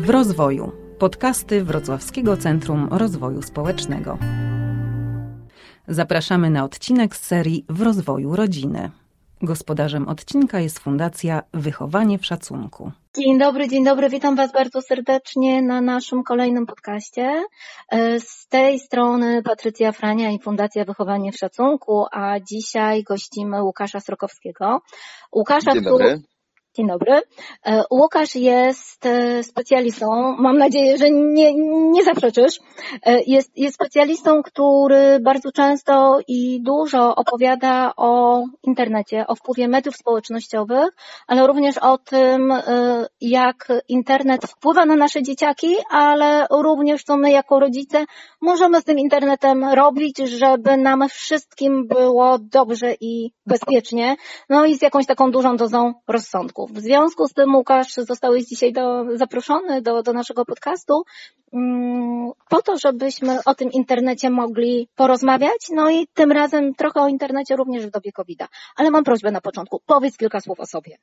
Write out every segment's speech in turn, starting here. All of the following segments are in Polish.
W rozwoju. Podcasty Wrocławskiego Centrum Rozwoju Społecznego. Zapraszamy na odcinek z serii W rozwoju rodziny. Gospodarzem odcinka jest Fundacja Wychowanie w Szacunku. Dzień dobry, dzień dobry. Witam Was bardzo serdecznie na naszym kolejnym podcaście. E, z tej strony Patrycja Frania i Fundacja Wychowanie w Szacunku, a dzisiaj gościmy Łukasza Srokowskiego. Łukasza, dzień dobry. Dzień dobry. E, Łukasz jest e, specjalistą, mam nadzieję, że nie, nie zaprzeczysz, e, jest, jest specjalistą, który bardzo często i dużo opowiada o internecie, o wpływie mediów społecznościowych, ale również o tym, jak internet wpływa na nasze dzieciaki, ale również co my jako rodzice możemy z tym internetem robić, żeby nam wszystkim było dobrze i bezpiecznie, no i z jakąś taką dużą dozą rozsądku. W związku z tym, Łukasz, zostałeś dzisiaj do, zaproszony do, do naszego podcastu mm, po to, żebyśmy o tym internecie mogli porozmawiać, no i tym razem trochę o internecie również w dobie covid -a. Ale mam prośbę na początku, powiedz kilka słów o sobie.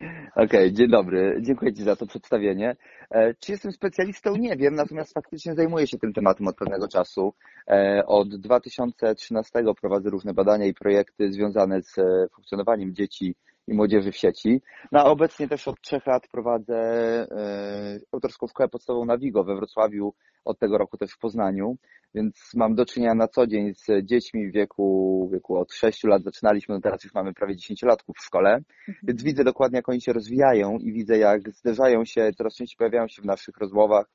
Okej, okay, dzień dobry. Dziękuję Ci za to przedstawienie. E, czy jestem specjalistą? Nie wiem, natomiast faktycznie zajmuję się tym tematem od pewnego czasu. E, od 2013 prowadzę różne badania i projekty związane z e, funkcjonowaniem dzieci i młodzieży w sieci. No a obecnie też od trzech lat prowadzę e, autorską szkołę podstawową na Wigo we Wrocławiu, od tego roku też w Poznaniu, więc mam do czynienia na co dzień z dziećmi w wieku, w wieku od 6 lat zaczynaliśmy, no teraz już mamy prawie 10 latków w szkole, mhm. więc widzę dokładnie jak oni się rozwijają i widzę jak zderzają się, coraz częściej pojawiają się w naszych rozmowach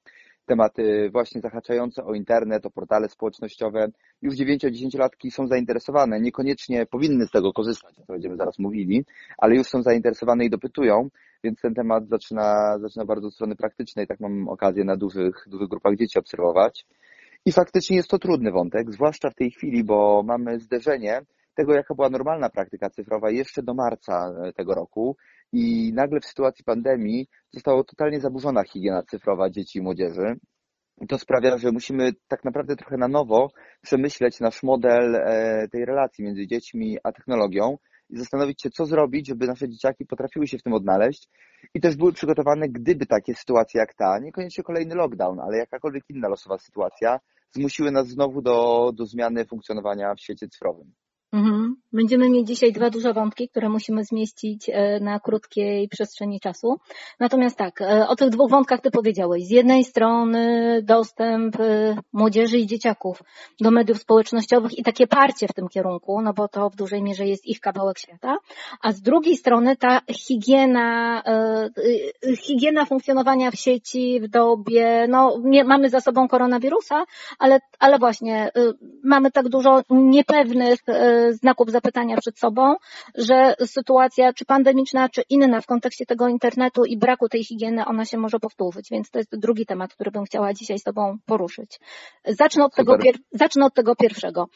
tematy właśnie zahaczające o internet, o portale społecznościowe. Już 9-10-latki są zainteresowane, niekoniecznie powinny z tego korzystać, o to będziemy zaraz mówili, ale już są zainteresowane i dopytują, więc ten temat zaczyna, zaczyna bardzo od strony praktycznej, tak mam okazję na dużych, dużych grupach dzieci obserwować. I faktycznie jest to trudny wątek, zwłaszcza w tej chwili, bo mamy zderzenie tego, jaka była normalna praktyka cyfrowa jeszcze do marca tego roku i nagle w sytuacji pandemii została totalnie zaburzona higiena cyfrowa dzieci i młodzieży. I to sprawia, że musimy tak naprawdę trochę na nowo przemyśleć nasz model e, tej relacji między dziećmi a technologią i zastanowić się, co zrobić, żeby nasze dzieciaki potrafiły się w tym odnaleźć i też były przygotowane, gdyby takie sytuacje jak ta, niekoniecznie kolejny lockdown, ale jakakolwiek inna losowa sytuacja, zmusiły nas znowu do, do zmiany funkcjonowania w świecie cyfrowym. Mhm. Będziemy mieć dzisiaj dwa duże wątki, które musimy zmieścić e, na krótkiej przestrzeni czasu. Natomiast tak, e, o tych dwóch wątkach Ty powiedziałeś. Z jednej strony dostęp e, młodzieży i dzieciaków do mediów społecznościowych i takie parcie w tym kierunku, no bo to w dużej mierze jest ich kawałek świata, a z drugiej strony ta higiena, higiena funkcjonowania w sieci w dobie, no mamy za sobą koronawirusa, ale, ale właśnie mamy tak dużo niepewnych znaków zapytania przed sobą, że sytuacja czy pandemiczna, czy inna w kontekście tego internetu i braku tej higieny, ona się może powtórzyć, więc to jest drugi temat, który bym chciała dzisiaj z Tobą poruszyć. Zacznę od, tego, zacznę od tego pierwszego.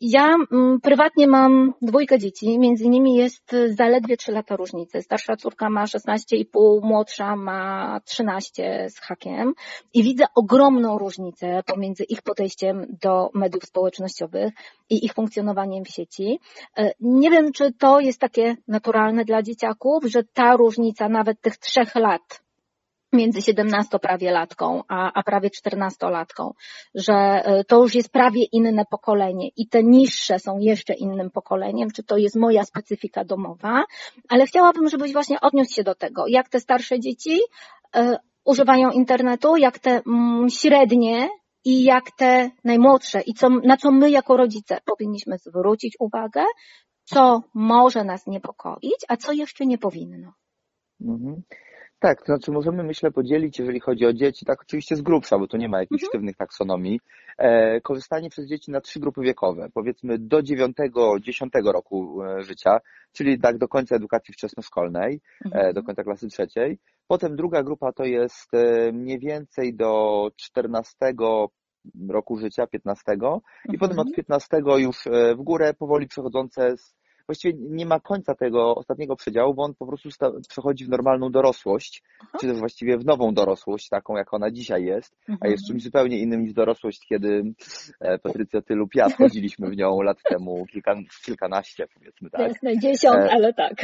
Ja mm, prywatnie mam dwójkę dzieci, między nimi jest zaledwie 3 lata różnicy. Starsza córka ma 16,5, młodsza ma 13 z hakiem i widzę ogromną różnicę pomiędzy ich podejściem do mediów społecznościowych i ich funkcjonowaniem w sieci nie wiem, czy to jest takie naturalne dla dzieciaków, że ta różnica nawet tych trzech lat między 17 prawie latką, a, a prawie 14 latką, że e, to już jest prawie inne pokolenie i te niższe są jeszcze innym pokoleniem, czy to jest moja specyfika domowa, ale chciałabym, żebyś właśnie odniósł się do tego, jak te starsze dzieci y, używają internetu, jak te mm, średnie i jak te najmłodsze i co, na co my jako rodzice powinniśmy zwrócić uwagę, co może nas niepokoić, a co jeszcze nie powinno. Mhm. Tak, to znaczy możemy myślę podzielić, jeżeli chodzi o dzieci, tak oczywiście z grubsza, bo to nie ma jakichś mhm. sztywnych taksonomii, e, korzystanie przez dzieci na trzy grupy wiekowe, powiedzmy do 9-10 roku e, życia, czyli tak do końca edukacji wczesnoszkolnej, e, mhm. do końca klasy trzeciej. Potem druga grupa to jest e, mniej więcej do 14 roku życia, 15 i mhm. potem od 15 już e, w górę powoli przechodzące z właściwie nie ma końca tego ostatniego przedziału, bo on po prostu przechodzi w normalną dorosłość, Aha. czy też właściwie w nową dorosłość, taką jak ona dzisiaj jest, mhm. a jest mhm. czymś zupełnie innym niż dorosłość, kiedy e, Patrycja, ty lub ja wchodziliśmy w nią lat temu kilka, kilkanaście, powiedzmy tak. Jasne, dziesiąt, e, ale tak.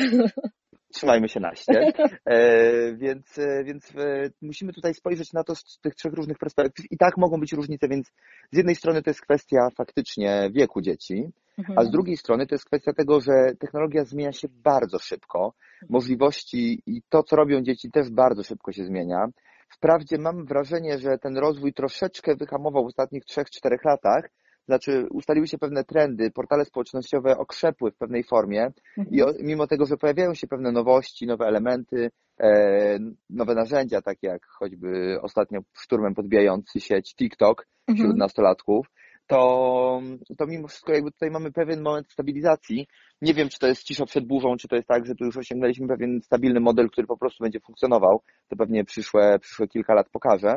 trzymajmy się naście. E, więc e, więc e, musimy tutaj spojrzeć na to z tych trzech różnych perspektyw. I tak mogą być różnice, więc z jednej strony to jest kwestia faktycznie wieku dzieci, a z Mhm. drugiej strony to jest kwestia tego, że technologia zmienia się bardzo szybko. Możliwości i to, co robią dzieci, też bardzo szybko się zmienia. Wprawdzie mam wrażenie, że ten rozwój troszeczkę wyhamował w ostatnich 3-4 latach. Znaczy, ustaliły się pewne trendy, portale społecznościowe okrzepły w pewnej formie i o, mimo tego, że pojawiają się pewne nowości, nowe elementy, e, nowe narzędzia, takie jak choćby ostatnio szturmem podbijający sieć TikTok wśród Mhm. nastolatków, to, to mimo wszystko jakby tutaj mamy pewien moment stabilizacji. Nie wiem, czy to jest cisza przed burzą, czy to jest tak, że tu już osiągnęliśmy pewien stabilny model, który po prostu będzie funkcjonował. To pewnie przyszłe, przyszłe kilka lat pokaże.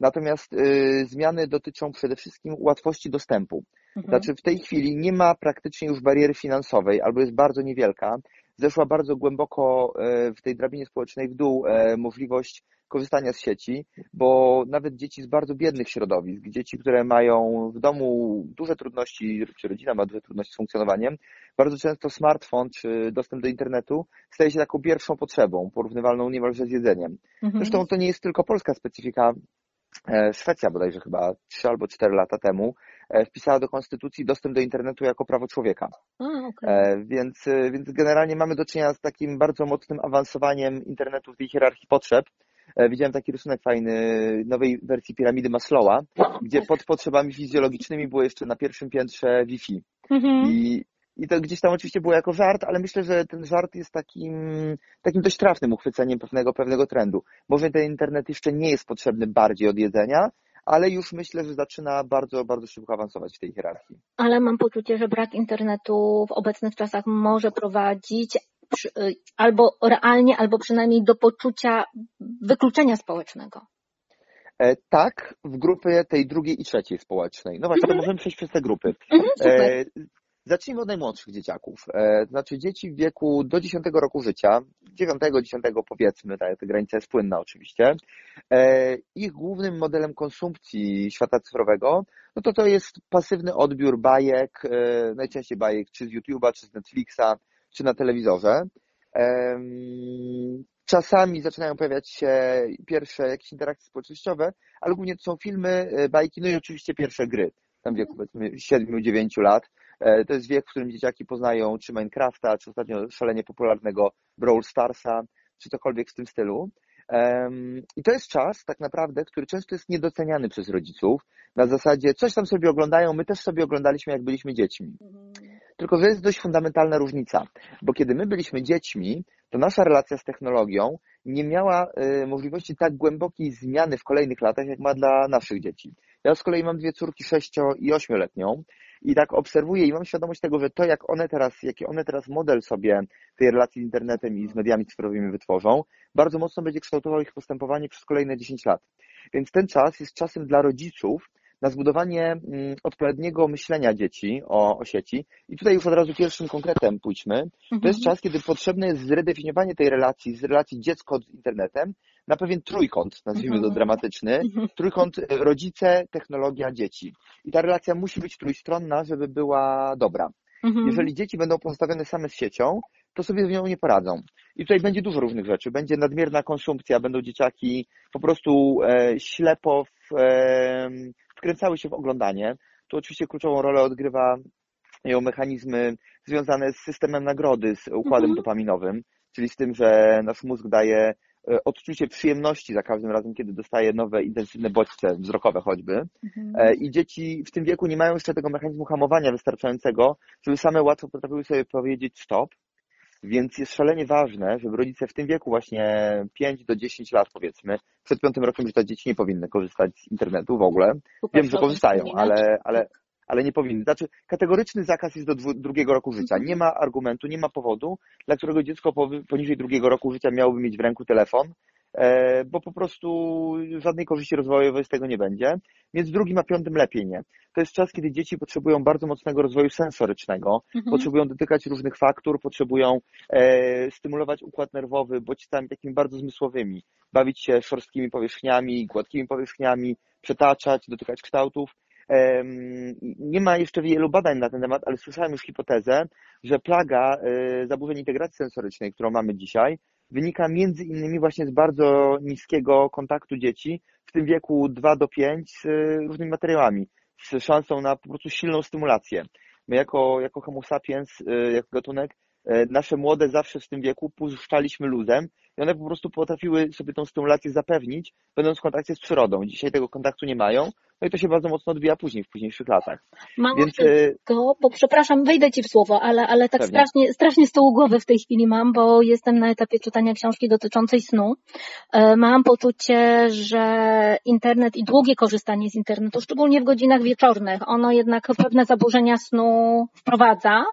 Natomiast y, zmiany dotyczą przede wszystkim łatwości dostępu. Mhm. Znaczy w tej chwili nie ma praktycznie już bariery finansowej, albo jest bardzo niewielka. Zeszła bardzo głęboko e, w tej drabinie społecznej w dół e, możliwość korzystania z sieci, bo nawet dzieci z bardzo biednych środowisk, dzieci, które mają w domu duże trudności, czy rodzina ma duże trudności z funkcjonowaniem, bardzo często smartfon czy dostęp do internetu staje się taką pierwszą potrzebą, porównywalną niemalże z jedzeniem. Mhm. Zresztą to nie jest tylko polska specyfika. E, Szwecja bodajże chyba 3 albo 4 lata temu e, wpisała do konstytucji dostęp do internetu jako prawo człowieka. A, okej. E, Więc, więc generalnie mamy do czynienia z takim bardzo mocnym awansowaniem internetu w tej hierarchii potrzeb. Widziałem taki rysunek fajny nowej wersji piramidy Maslowa, gdzie pod potrzebami fizjologicznymi było jeszcze na pierwszym piętrze Wi-Fi. Mhm. I, I to gdzieś tam oczywiście było jako żart, ale myślę, że ten żart jest takim, takim dość trafnym uchwyceniem pewnego, pewnego trendu. Może ten internet jeszcze nie jest potrzebny bardziej od jedzenia, ale już myślę, że zaczyna bardzo, bardzo szybko awansować w tej hierarchii. Ale mam poczucie, że brak internetu w obecnych czasach może prowadzić y, albo realnie, albo przynajmniej do poczucia wykluczenia społecznego. E, tak, w grupie tej drugiej i trzeciej społecznej. No właśnie, to możemy przejść przez te grupy. Mhm, super. E, zacznijmy od najmłodszych dzieciaków. E, znaczy dzieci w wieku do 10 roku życia, 9, 10 powiedzmy, ta, ta granica jest płynna oczywiście. E, ich głównym modelem konsumpcji świata cyfrowego, no to to jest pasywny odbiór bajek, e, najczęściej bajek czy z YouTube'a, czy z Netflixa, czy na telewizorze. Czasami zaczynają pojawiać się pierwsze jakieś interakcje społecznościowe, ale głównie to są filmy, bajki, no i oczywiście pierwsze gry. Tam wieku powiedzmy 7-9 lat. E, To jest wiek, w którym dzieciaki poznają czy Minecrafta, czy ostatnio szalenie popularnego Brawl Starsa, czy cokolwiek w tym stylu. I to jest czas tak naprawdę, który często jest niedoceniany przez rodziców. Na zasadzie coś tam sobie oglądają, my też sobie oglądaliśmy jak byliśmy dziećmi. Tylko, że jest dość fundamentalna różnica, bo kiedy my byliśmy dziećmi, to nasza relacja z technologią nie miała y, możliwości tak głębokiej zmiany w kolejnych latach, jak ma dla naszych dzieci. Ja z kolei mam dwie córki sześcio i ośmioletnią i tak obserwuję i mam świadomość tego, że to, jak one teraz, jaki one teraz model sobie tej relacji z internetem i z mediami cyfrowymi wytworzą, bardzo mocno będzie kształtował ich postępowanie przez kolejne 10 lat. Więc ten czas jest czasem dla rodziców na zbudowanie mm, odpowiedniego myślenia dzieci o, o sieci. I tutaj już od razu pierwszym konkretem pójdźmy. To Mhm. jest czas, kiedy potrzebne jest zredefiniowanie tej relacji, z relacji dziecko z internetem na pewien trójkąt, nazwijmy to Mhm. dramatyczny. Mhm. Trójkąt e, rodzice, technologia, dzieci. I ta relacja musi być trójstronna, żeby była dobra. Mhm. Jeżeli dzieci będą pozostawione same z siecią, to sobie z nią nie poradzą. I tutaj będzie dużo różnych rzeczy. Będzie nadmierna konsumpcja, będą dzieciaki po prostu e, ślepo w, e, wkręcały się w oglądanie. Tu oczywiście kluczową rolę odgrywa ją mechanizmy związane z systemem nagrody, z układem dopaminowym, czyli z tym, że nasz mózg daje odczucie przyjemności za każdym razem, kiedy dostaje nowe, intensywne bodźce wzrokowe choćby. Mhm. E, I dzieci w tym wieku nie mają jeszcze tego mechanizmu hamowania wystarczającego, żeby same łatwo potrafiły sobie powiedzieć stop. Więc jest szalenie ważne, żeby rodzice w tym wieku właśnie 5 do 10 lat powiedzmy, przed piątym rokiem życia dzieci nie powinny korzystać z internetu w ogóle. Super, Wiem, że korzystają, ale, ale, ale nie powinny. Znaczy, kategoryczny zakaz jest do dwu, drugiego roku życia. Nie ma argumentu, nie ma powodu, dla którego dziecko poniżej drugiego roku życia miałoby mieć w ręku telefon, e, bo po prostu żadnej korzyści rozwojowej z tego nie będzie. Więc drugim a piątym lepiej nie. To jest czas, kiedy dzieci potrzebują bardzo mocnego rozwoju sensorycznego, Mhm. potrzebują dotykać różnych faktur, potrzebują e, stymulować układ nerwowy bodźcami takimi bardzo zmysłowymi, bawić się szorstkimi powierzchniami, gładkimi powierzchniami, przetaczać, dotykać kształtów. Nie ma jeszcze wielu badań na ten temat, ale słyszałem już hipotezę, że plaga e, zaburzeń integracji sensorycznej, którą mamy dzisiaj, wynika między innymi właśnie z bardzo niskiego kontaktu dzieci w tym wieku 2 do 5 z różnymi materiałami, z szansą na po prostu silną stymulację. My jako, jako homo sapiens, e, jako gatunek, e, nasze młode zawsze w tym wieku puszczaliśmy luzem i one po prostu potrafiły sobie tą stymulację zapewnić, będąc w kontakcie z przyrodą. Dzisiaj tego kontaktu nie mają, no i to się bardzo mocno odbija później, w późniejszych latach. Mało Więc... tego, bo przepraszam, wejdę Ci w słowo, ale, ale tak strasznie, strasznie z tyłu głowy w tej chwili mam, bo jestem na etapie czytania książki dotyczącej snu. E, mam poczucie, że internet i długie korzystanie z internetu, szczególnie w godzinach wieczornych, ono jednak pewne zaburzenia snu wprowadza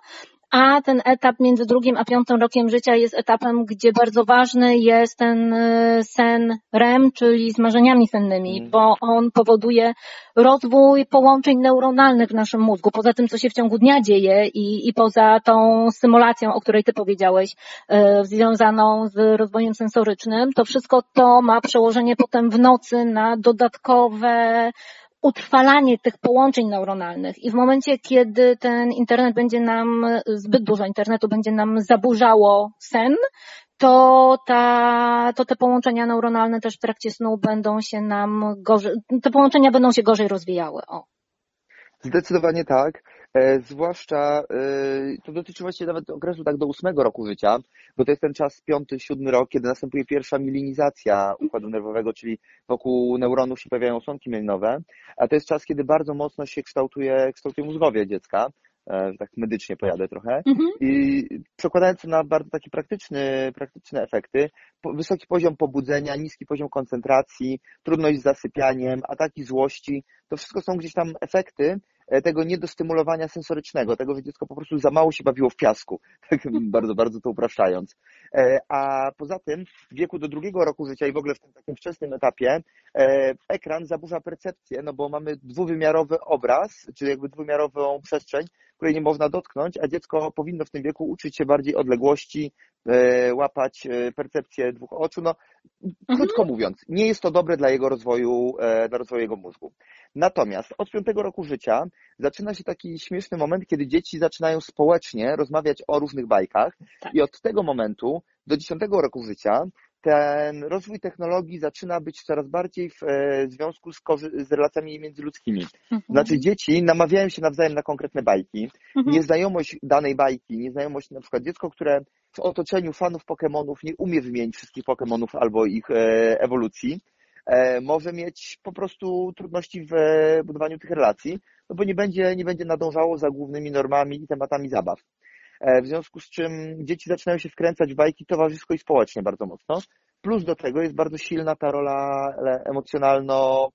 a ten etap między drugim a piątym rokiem życia jest etapem, gdzie bardzo ważny jest ten y, sen REM, czyli z marzeniami sennymi, mm. bo on powoduje rozwój połączeń neuronalnych w naszym mózgu, poza tym, co się w ciągu dnia dzieje i, i poza tą symulacją, o której ty powiedziałeś, yy, związaną z rozwojem sensorycznym, to wszystko to ma przełożenie potem w nocy na dodatkowe utrwalanie tych połączeń neuronalnych i w momencie, kiedy ten internet będzie nam, zbyt dużo internetu będzie nam zaburzało sen, to, ta, to te połączenia neuronalne też w trakcie snu będą się nam gorzej, te połączenia będą się gorzej rozwijały. O. Zdecydowanie tak. E, zwłaszcza e, to dotyczy właściwie nawet okresu tak do ósmego roku życia, bo to jest ten czas piąty, siódmy rok, kiedy następuje pierwsza mielinizacja układu nerwowego, czyli wokół neuronów się pojawiają słonki mielinowe, a to jest czas, kiedy bardzo mocno się kształtuje, kształtuje mózgowie dziecka e, że tak medycznie pojadę trochę. Mhm. I przekładając to na bardzo takie praktyczne, praktyczne efekty, wysoki poziom pobudzenia, niski poziom koncentracji, trudność z zasypianiem, ataki złości, to wszystko są gdzieś tam efekty, tego niedostymulowania sensorycznego, tego, że dziecko po prostu za mało się bawiło w piasku, tak bardzo, bardzo to upraszczając. E, a poza tym w wieku do drugiego roku życia i w ogóle w tym takim wczesnym etapie e, ekran zaburza percepcję, no bo mamy dwuwymiarowy obraz, czyli jakby dwuwymiarową przestrzeń, której nie można dotknąć, a dziecko powinno w tym wieku uczyć się bardziej odległości, łapać percepcję dwóch oczu. No, krótko mhm. mówiąc, nie jest to dobre dla jego rozwoju, dla rozwoju jego mózgu. Natomiast od piątego roku życia zaczyna się taki śmieszny moment, kiedy dzieci zaczynają społecznie rozmawiać o różnych bajkach tak. i od tego momentu do dziesiątego roku życia ten rozwój technologii zaczyna być coraz bardziej w e, związku z, z relacjami międzyludzkimi. Mhm. Znaczy dzieci namawiają się nawzajem na konkretne bajki. Mhm. Nieznajomość danej bajki, nieznajomość na przykład dziecko, które w otoczeniu fanów Pokémonów nie umie wymienić wszystkich Pokémonów albo ich e, ewolucji, E, może mieć po prostu trudności w budowaniu tych relacji, no bo nie będzie, nie będzie nadążało za głównymi normami i tematami zabaw. E, w związku z czym dzieci zaczynają się wkręcać w bajki towarzysko i społecznie bardzo mocno. Plus do tego jest bardzo silna ta rola emocjonalno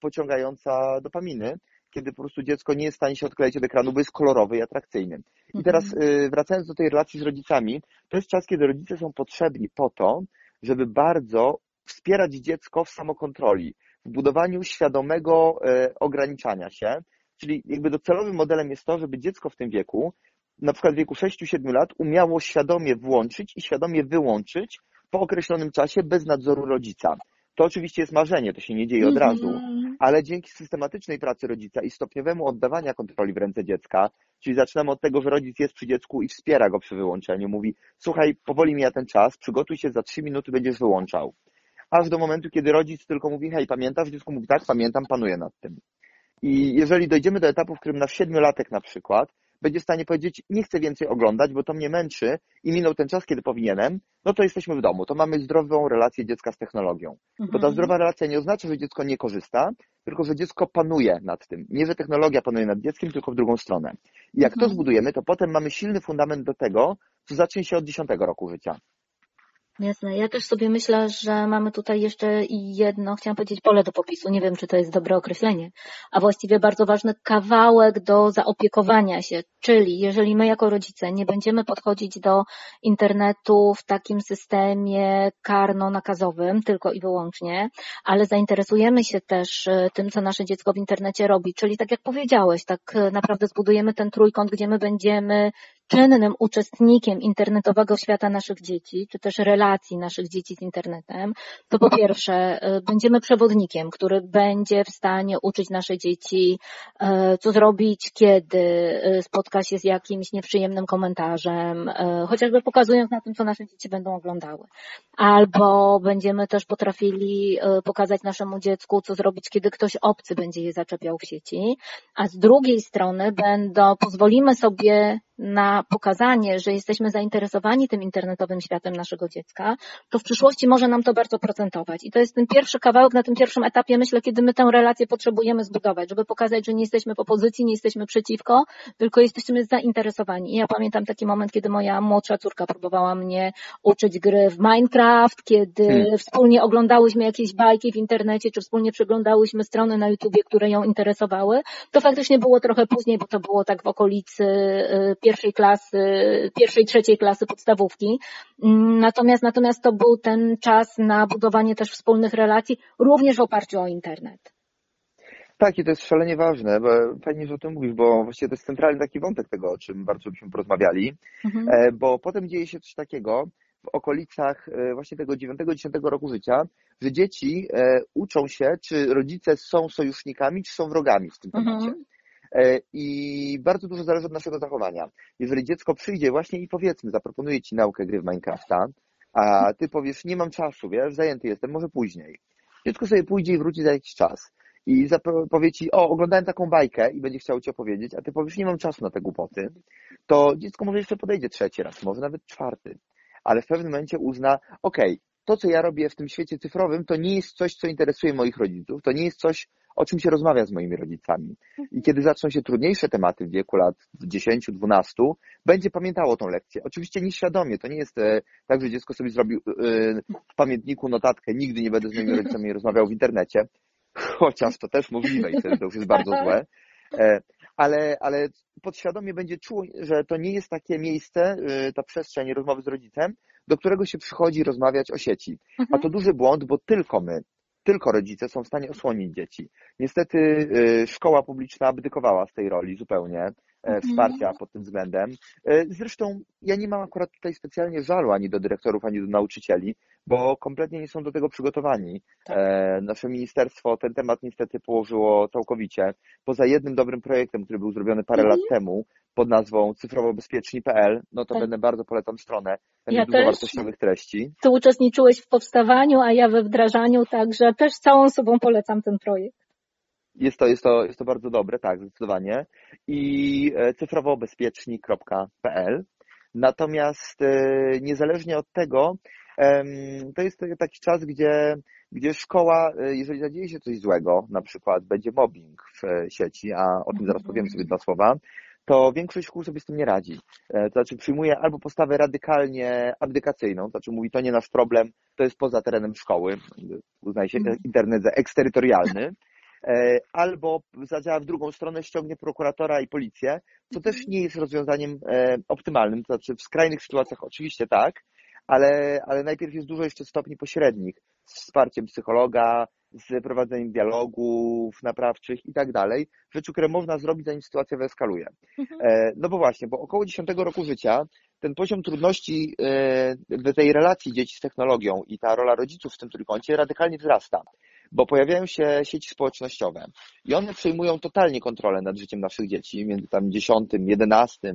pociągająca dopaminy, kiedy po prostu dziecko nie jest w stanie się odkleić od ekranu, bo jest kolorowy i atrakcyjny. I mhm. teraz wracając do tej relacji z rodzicami, to jest czas, kiedy rodzice są potrzebni po to, żeby bardzo wspierać dziecko w samokontroli, w budowaniu świadomego e, ograniczania się, czyli jakby docelowym modelem jest to, żeby dziecko w tym wieku, na przykład w wieku 6-7 lat, umiało świadomie włączyć i świadomie wyłączyć po określonym czasie bez nadzoru rodzica. To oczywiście jest marzenie, to się nie dzieje od mhm. razu, ale dzięki systematycznej pracy rodzica i stopniowemu oddawaniu kontroli w ręce dziecka, czyli zaczynamy od tego, że rodzic jest przy dziecku i wspiera go przy wyłączeniu, mówi, słuchaj, powoli mija ten czas, przygotuj się, za 3 minuty będziesz wyłączał aż do momentu, kiedy rodzic tylko mówi, hej, pamiętasz? Dziecko mówi, tak, pamiętam, panuję nad tym. I jeżeli dojdziemy do etapu, w którym nasz siedmiolatek na przykład będzie w stanie powiedzieć, nie chcę więcej oglądać, bo to mnie męczy i minął ten czas, kiedy powinienem, no to jesteśmy w domu, to mamy zdrową relację dziecka z technologią. Mhm. Bo ta mhm. zdrowa relacja nie oznacza, że dziecko nie korzysta, tylko że dziecko panuje nad tym. Nie, że technologia panuje nad dzieckiem, tylko w drugą stronę. I jak mhm. to zbudujemy, to potem mamy silny fundament do tego, co zacznie się od dziesiątego roku życia. Jasne. Ja też sobie myślę, że mamy tutaj jeszcze jedno, chciałam powiedzieć pole do popisu, nie wiem, czy to jest dobre określenie, a właściwie bardzo ważny kawałek do zaopiekowania się, czyli jeżeli my jako rodzice nie będziemy podchodzić do internetu w takim systemie karno-nakazowym, tylko i wyłącznie, ale zainteresujemy się też e, tym, co nasze dziecko w internecie robi, czyli tak jak powiedziałeś, tak e, naprawdę zbudujemy ten trójkąt, gdzie my będziemy czynnym uczestnikiem internetowego świata naszych dzieci, czy też relacji naszych dzieci z internetem, to po pierwsze będziemy przewodnikiem, który będzie w stanie uczyć nasze dzieci, co zrobić, kiedy spotka się z jakimś nieprzyjemnym komentarzem, chociażby pokazując na tym, co nasze dzieci będą oglądały. Albo będziemy też potrafili pokazać naszemu dziecku, co zrobić, kiedy ktoś obcy będzie je zaczepiał w sieci, a z drugiej strony będą, pozwolimy sobie na pokazanie, że jesteśmy zainteresowani tym internetowym światem naszego dziecka, to w przyszłości może nam to bardzo procentować. I to jest ten pierwszy kawałek na tym pierwszym etapie, myślę, kiedy my tę relację potrzebujemy zbudować, żeby pokazać, że nie jesteśmy w opozycji, nie jesteśmy przeciwko, tylko jesteśmy zainteresowani. I ja pamiętam taki moment, kiedy moja młodsza córka próbowała mnie uczyć gry w Minecraft, kiedy hmm. wspólnie oglądałyśmy jakieś bajki w internecie, czy wspólnie przeglądałyśmy strony na YouTubie, które ją interesowały. To faktycznie było trochę później, bo to było tak w okolicy y, pierwszej klasy, pierwszej, trzeciej klasy podstawówki. Natomiast, natomiast to był ten czas na budowanie też wspólnych relacji, również w oparciu o internet. Tak, i to jest szalenie ważne, bo fajnie, że o tym mówisz, bo właściwie to jest centralny taki wątek tego, o czym bardzo byśmy porozmawiali, mhm. E, bo potem dzieje się coś takiego w okolicach e, właśnie tego 9-10 roku życia, że dzieci e, uczą się, czy rodzice są sojusznikami, czy są wrogami w tym temacie. Mhm. E, i bardzo dużo zależy od naszego zachowania. Jeżeli dziecko przyjdzie właśnie i powiedzmy, zaproponuje ci naukę gry w Minecrafta, a ty powiesz, nie mam czasu, wiesz, zajęty jestem, może później. Dziecko sobie pójdzie i wróci za jakiś czas i powie ci, o, oglądałem taką bajkę i będzie chciał ci opowiedzieć, a ty powiesz, nie mam czasu na te głupoty, to dziecko może jeszcze podejdzie trzeci raz, może nawet czwarty, ale w pewnym momencie uzna, okej, okay, to co ja robię w tym świecie cyfrowym, to nie jest coś, co interesuje moich rodziców, to nie jest coś, o czym się rozmawia z moimi rodzicami. I kiedy zaczną się trudniejsze tematy w wieku lat 10-12, będzie pamiętało tą lekcję. Oczywiście nieświadomie, to nie jest e, tak, że dziecko sobie zrobił e, w pamiętniku notatkę, nigdy nie będę z moimi rodzicami rozmawiał w internecie, chociaż to też możliwe i to już jest bardzo złe, e, ale, ale podświadomie będzie czuł, że to nie jest takie miejsce, ta przestrzeń rozmowy z rodzicem, do którego się przychodzi rozmawiać o sieci. A to mhm. duży błąd, bo tylko my tylko rodzice są w stanie osłonić dzieci. Niestety y, szkoła publiczna abdykowała z tej roli zupełnie. Wsparcia pod tym względem. E, zresztą ja nie mam akurat tutaj specjalnie żalu ani do dyrektorów, ani do nauczycieli, bo kompletnie nie są do tego przygotowani. Tak. E, nasze ministerstwo ten temat niestety położyło całkowicie. Poza jednym dobrym projektem, który był zrobiony parę mhm. lat temu pod nazwą cyfrowobezpieczni.pl, no to tak. będę bardzo polecam stronę. Tam ja dużo wartościowych treści. Ty uczestniczyłeś w powstawaniu, a ja we wdrażaniu, także też całą sobą polecam ten projekt. Jest to, jest to, jest to bardzo dobre, tak, zdecydowanie. I e, cyfrowobezpieczni.pl. Natomiast e, niezależnie od tego, to jest taki czas, gdzie, gdzie szkoła, e, jeżeli zadzieje się coś złego, na przykład będzie mobbing w sieci, a o tym zaraz powiem sobie dwa słowa, to większość szkół sobie z tym nie radzi. To znaczy przyjmuje albo postawę radykalnie abdykacyjną, to znaczy mówi, to nie nasz problem, to jest poza terenem szkoły, uznaje się mhm. internet za eksterytorialny, albo zadziała w drugą stronę, ściągnie prokuratora i policję, co też mhm. nie jest rozwiązaniem e, optymalnym. To znaczy w skrajnych sytuacjach oczywiście tak, ale, ale najpierw jest dużo jeszcze stopni pośrednich z wsparciem psychologa, z prowadzeniem dialogów naprawczych i tak dalej, rzeczy, które można zrobić, zanim sytuacja wyeskaluje. Mhm. E, no bo właśnie, bo około 10 roku życia ten poziom trudności w tej relacji dzieci z technologią i ta rola rodziców w tym trójkącie radykalnie wzrasta bo pojawiają się sieci społecznościowe i one przejmują totalnie kontrolę nad życiem naszych dzieci między tam 10, 11,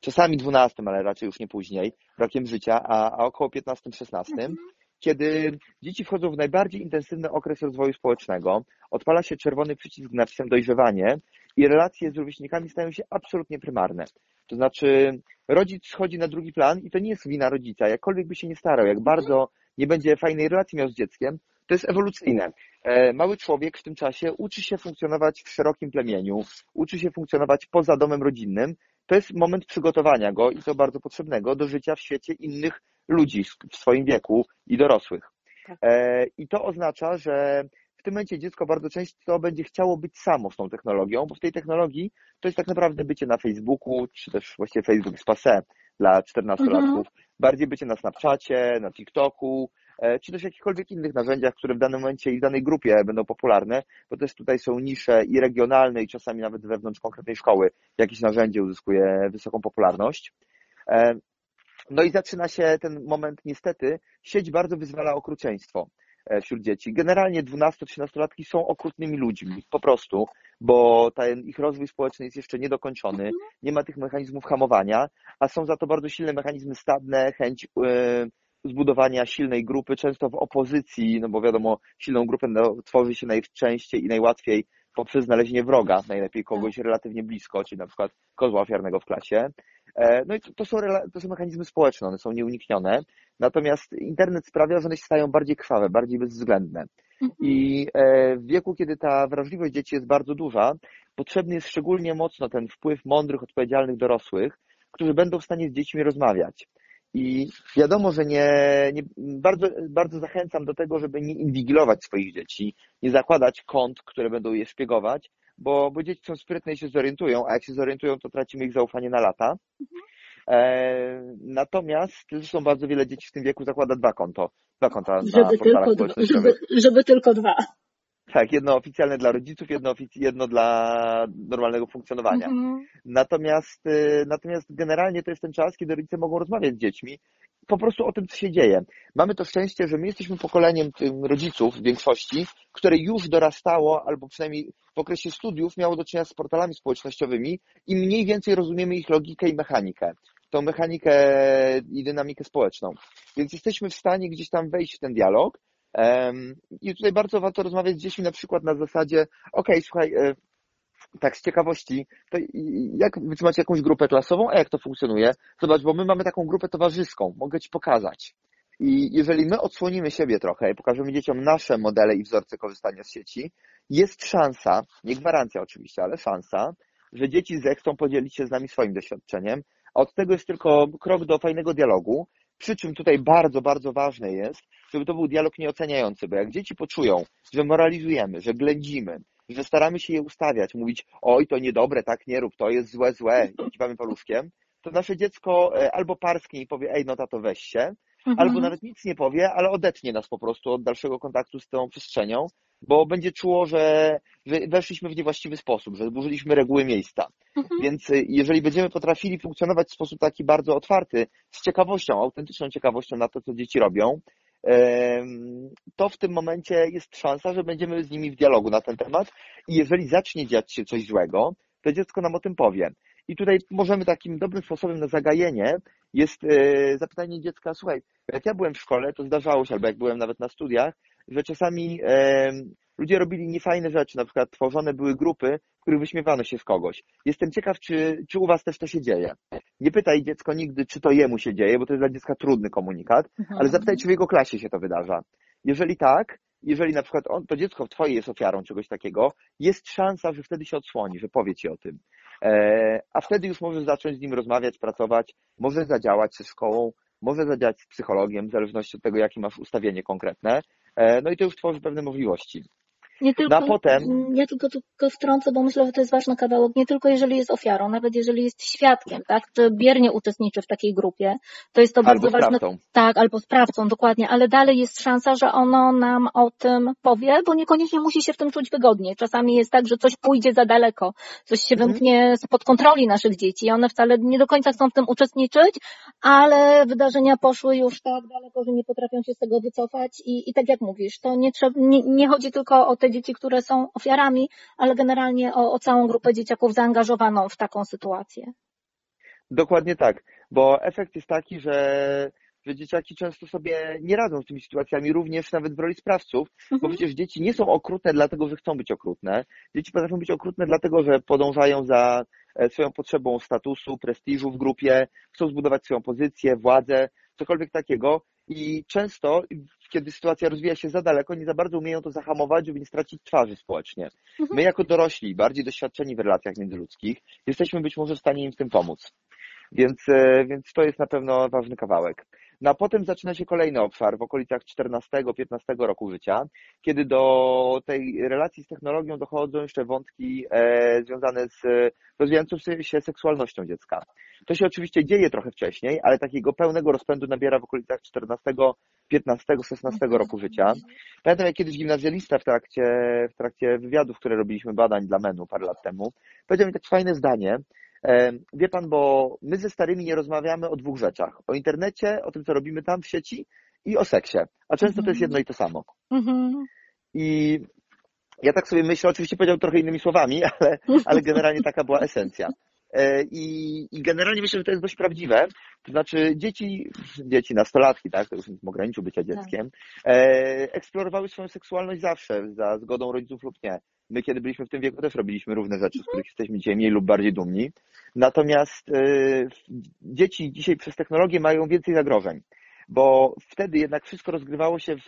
czasami 12, ale raczej już nie później, rokiem życia, a, a około 15, 16 mhm. kiedy dzieci wchodzą w najbardziej intensywny okres rozwoju społecznego, odpala się czerwony przycisk napisem dojrzewanie i relacje z rówieśnikami stają się absolutnie prymarne. To znaczy, rodzic schodzi na drugi plan i to nie jest wina rodzica, jakkolwiek by się nie starał, jak bardzo nie będzie fajnej relacji miał z dzieckiem, to jest ewolucyjne. E, mały człowiek w tym czasie uczy się funkcjonować w szerokim plemieniu, uczy się funkcjonować poza domem rodzinnym. To jest moment przygotowania go i to bardzo potrzebnego do życia w świecie innych ludzi w swoim wieku i dorosłych. Tak. E, I to oznacza, że w tym momencie dziecko bardzo często będzie chciało być samo z tą technologią, bo w tej technologii to jest tak naprawdę bycie na Facebooku, czy też właściwie Facebook jest passé dla 14-latków. Mhm. Bardziej bycie na Snapchacie, na TikToku, czy też jakichkolwiek innych narzędziach, które w danym momencie i w danej grupie będą popularne, bo też tutaj są nisze i regionalne i czasami nawet wewnątrz konkretnej szkoły jakieś narzędzie uzyskuje wysoką popularność. E, no i zaczyna się ten moment, niestety, sieć bardzo wyzwala okrucieństwo wśród dzieci. Generalnie 12-13-latki są okrutnymi ludźmi, po prostu, bo ten ich rozwój społeczny jest jeszcze niedokończony, nie ma tych mechanizmów hamowania, a są za to bardzo silne mechanizmy stadne, chęć zbudowania silnej grupy, często w opozycji, no bo wiadomo, silną grupę tworzy się najczęściej i najłatwiej poprzez znalezienie wroga, najlepiej kogoś tak. relatywnie blisko, czyli na przykład kozła ofiarnego w klasie. E, no i to, to, są, to są mechanizmy społeczne, one są nieuniknione, natomiast internet sprawia, że one się stają bardziej krwawe, bardziej bezwzględne. Mhm. I e, w wieku, kiedy ta wrażliwość dzieci jest bardzo duża, potrzebny jest szczególnie mocno ten wpływ mądrych, odpowiedzialnych dorosłych, którzy będą w stanie z dziećmi rozmawiać. I wiadomo, że nie, nie, bardzo, bardzo zachęcam do tego, żeby nie inwigilować swoich dzieci, nie zakładać kont, które będą je szpiegować, bo, bo dzieci są sprytne i się zorientują, a jak się zorientują, to tracimy ich zaufanie na lata. E, natomiast zresztą bardzo wiele dzieci w tym wieku zakłada dwa konto, dwa konta żeby na portalach tylko, żeby, żeby tylko dwa. Tak, jedno oficjalne dla rodziców, jedno, jedno dla normalnego funkcjonowania. Mhm. Natomiast, y, natomiast generalnie to jest ten czas, kiedy rodzice mogą rozmawiać z dziećmi po prostu o tym, co się dzieje. Mamy to szczęście, że my jesteśmy pokoleniem rodziców w większości, które już dorastało, albo przynajmniej w okresie studiów miało do czynienia z portalami społecznościowymi i mniej więcej rozumiemy ich logikę i mechanikę tą mechanikę i dynamikę społeczną. Więc jesteśmy w stanie gdzieś tam wejść w ten dialog i tutaj bardzo warto rozmawiać z dziećmi na przykład na zasadzie, ok, słuchaj, e, tak z ciekawości, to jak wy macie jakąś grupę klasową, a jak to funkcjonuje? Zobacz, bo my mamy taką grupę towarzyską, mogę ci pokazać. I jeżeli my odsłonimy siebie trochę i pokażemy dzieciom nasze modele i wzorce korzystania z sieci, jest szansa, nie gwarancja oczywiście, ale szansa, że dzieci zechcą podzielić się z nami swoim doświadczeniem, a od tego jest tylko krok do fajnego dialogu, przy czym tutaj bardzo, bardzo ważne jest, żeby to był dialog nieoceniający, bo jak dzieci poczują, że moralizujemy, że ględzimy, że staramy się je ustawiać, mówić, oj, to niedobre, tak nie rób, to jest złe, złe, i kiwamy paluszkiem, to nasze dziecko e, albo parsknie i powie, ej, no tato, weź się, mhm. albo nawet nic nie powie, ale odetnie nas po prostu od dalszego kontaktu z tą przestrzenią, bo będzie czuło, że, że weszliśmy w niewłaściwy sposób, że zburzyliśmy reguły miejsca. Mhm. Więc y, jeżeli będziemy potrafili funkcjonować w sposób taki bardzo otwarty, z ciekawością, autentyczną ciekawością na to, co dzieci robią, to w tym momencie jest szansa, że będziemy z nimi w dialogu na ten temat i jeżeli zacznie dziać się coś złego, to dziecko nam o tym powie. I tutaj możemy takim dobrym sposobem na zagajenie jest e, zapytanie dziecka, słuchaj, jak ja byłem w szkole, to zdarzało się, albo jak byłem nawet na studiach, że czasami ludzie robili niefajne rzeczy, na przykład tworzone były grupy, w których wyśmiewano się z kogoś. Jestem ciekaw, czy, czy u Was też to się dzieje. Nie pytaj dziecko nigdy, czy to jemu się dzieje, bo to jest dla dziecka trudny komunikat, mhm. ale zapytaj, czy w jego klasie się to wydarza. Jeżeli tak, jeżeli na przykład on, to dziecko w Twojej jest ofiarą czegoś takiego, jest szansa, że wtedy się odsłoni, że powie Ci o tym. E, a wtedy już możesz zacząć z nim rozmawiać, pracować, może zadziałać ze szkołą, może zadziałać z psychologiem, w zależności od tego, jakie masz ustawienie konkretne. E, no i to już tworzy pewne możliwości. Nie tylko, no potem... Ja tylko, tylko wtrącę, bo myślę, że to jest ważny kawałek, nie tylko jeżeli jest ofiarą, nawet jeżeli jest świadkiem, tak, czy biernie uczestniczy w takiej grupie, to jest to albo bardzo ważne. Tak, albo sprawcą, dokładnie, ale dalej jest szansa, że ono nam o tym powie, bo niekoniecznie musi się w tym czuć wygodnie. Czasami jest tak, że coś pójdzie za daleko, coś się mhm. wymknie spod kontroli naszych dzieci i one wcale nie do końca chcą w tym uczestniczyć, ale wydarzenia poszły już tak daleko, że nie potrafią się z tego wycofać i, i tak jak mówisz, to nie, trzeba, nie, nie chodzi tylko o te dzieci, które są ofiarami, ale generalnie o, o całą grupę dzieciaków zaangażowaną w taką sytuację. Dokładnie tak, bo efekt jest taki, że, że dzieciaki często sobie nie radzą z tymi sytuacjami, również nawet w roli sprawców, mhm. bo przecież dzieci nie są okrutne dlatego, że chcą być okrutne. Dzieci potrafią być okrutne dlatego, że podążają za e, swoją potrzebą statusu, prestiżu w grupie, chcą zbudować swoją pozycję, władzę, cokolwiek takiego i często, kiedy sytuacja rozwija się za daleko, nie za bardzo umieją to zahamować, żeby nie stracić twarzy społecznie. Mhm. My jako dorośli, bardziej doświadczeni w relacjach międzyludzkich, jesteśmy być może w stanie im w tym pomóc. Więc, e, więc to jest na pewno ważny kawałek. No a potem zaczyna się kolejny obszar w okolicach 14-15 roku życia, kiedy do tej relacji z technologią dochodzą jeszcze wątki e, związane z rozwijającą się seksualnością dziecka. To się oczywiście dzieje trochę wcześniej, ale takiego pełnego rozpędu nabiera w okolicach 14, 15, 16 roku życia. Pamiętam, jak kiedyś gimnazjalista w trakcie, w trakcie wywiadów, które robiliśmy badań dla MENU parę lat temu, powiedział mi takie fajne zdanie, Wie pan, bo my ze starymi nie rozmawiamy o dwóch rzeczach. O internecie, o tym, co robimy tam w sieci i o seksie. A często to jest jedno i to samo. Mhm. I ja tak sobie myślę, oczywiście powiedział trochę innymi słowami, ale, ale generalnie taka była esencja. E, I, I, generalnie myślę, że to jest dość prawdziwe. To znaczy dzieci, dzieci, nastolatki, tak, to już w ograniczu bycia tak. dzieckiem, tak. eksplorowały swoją seksualność zawsze, za zgodą rodziców lub nie. My, kiedy byliśmy w tym wieku, też robiliśmy różne rzeczy, z których jesteśmy dzisiaj mniej lub bardziej dumni. Natomiast y, dzieci dzisiaj przez technologię mają więcej zagrożeń, bo wtedy jednak wszystko rozgrywało się w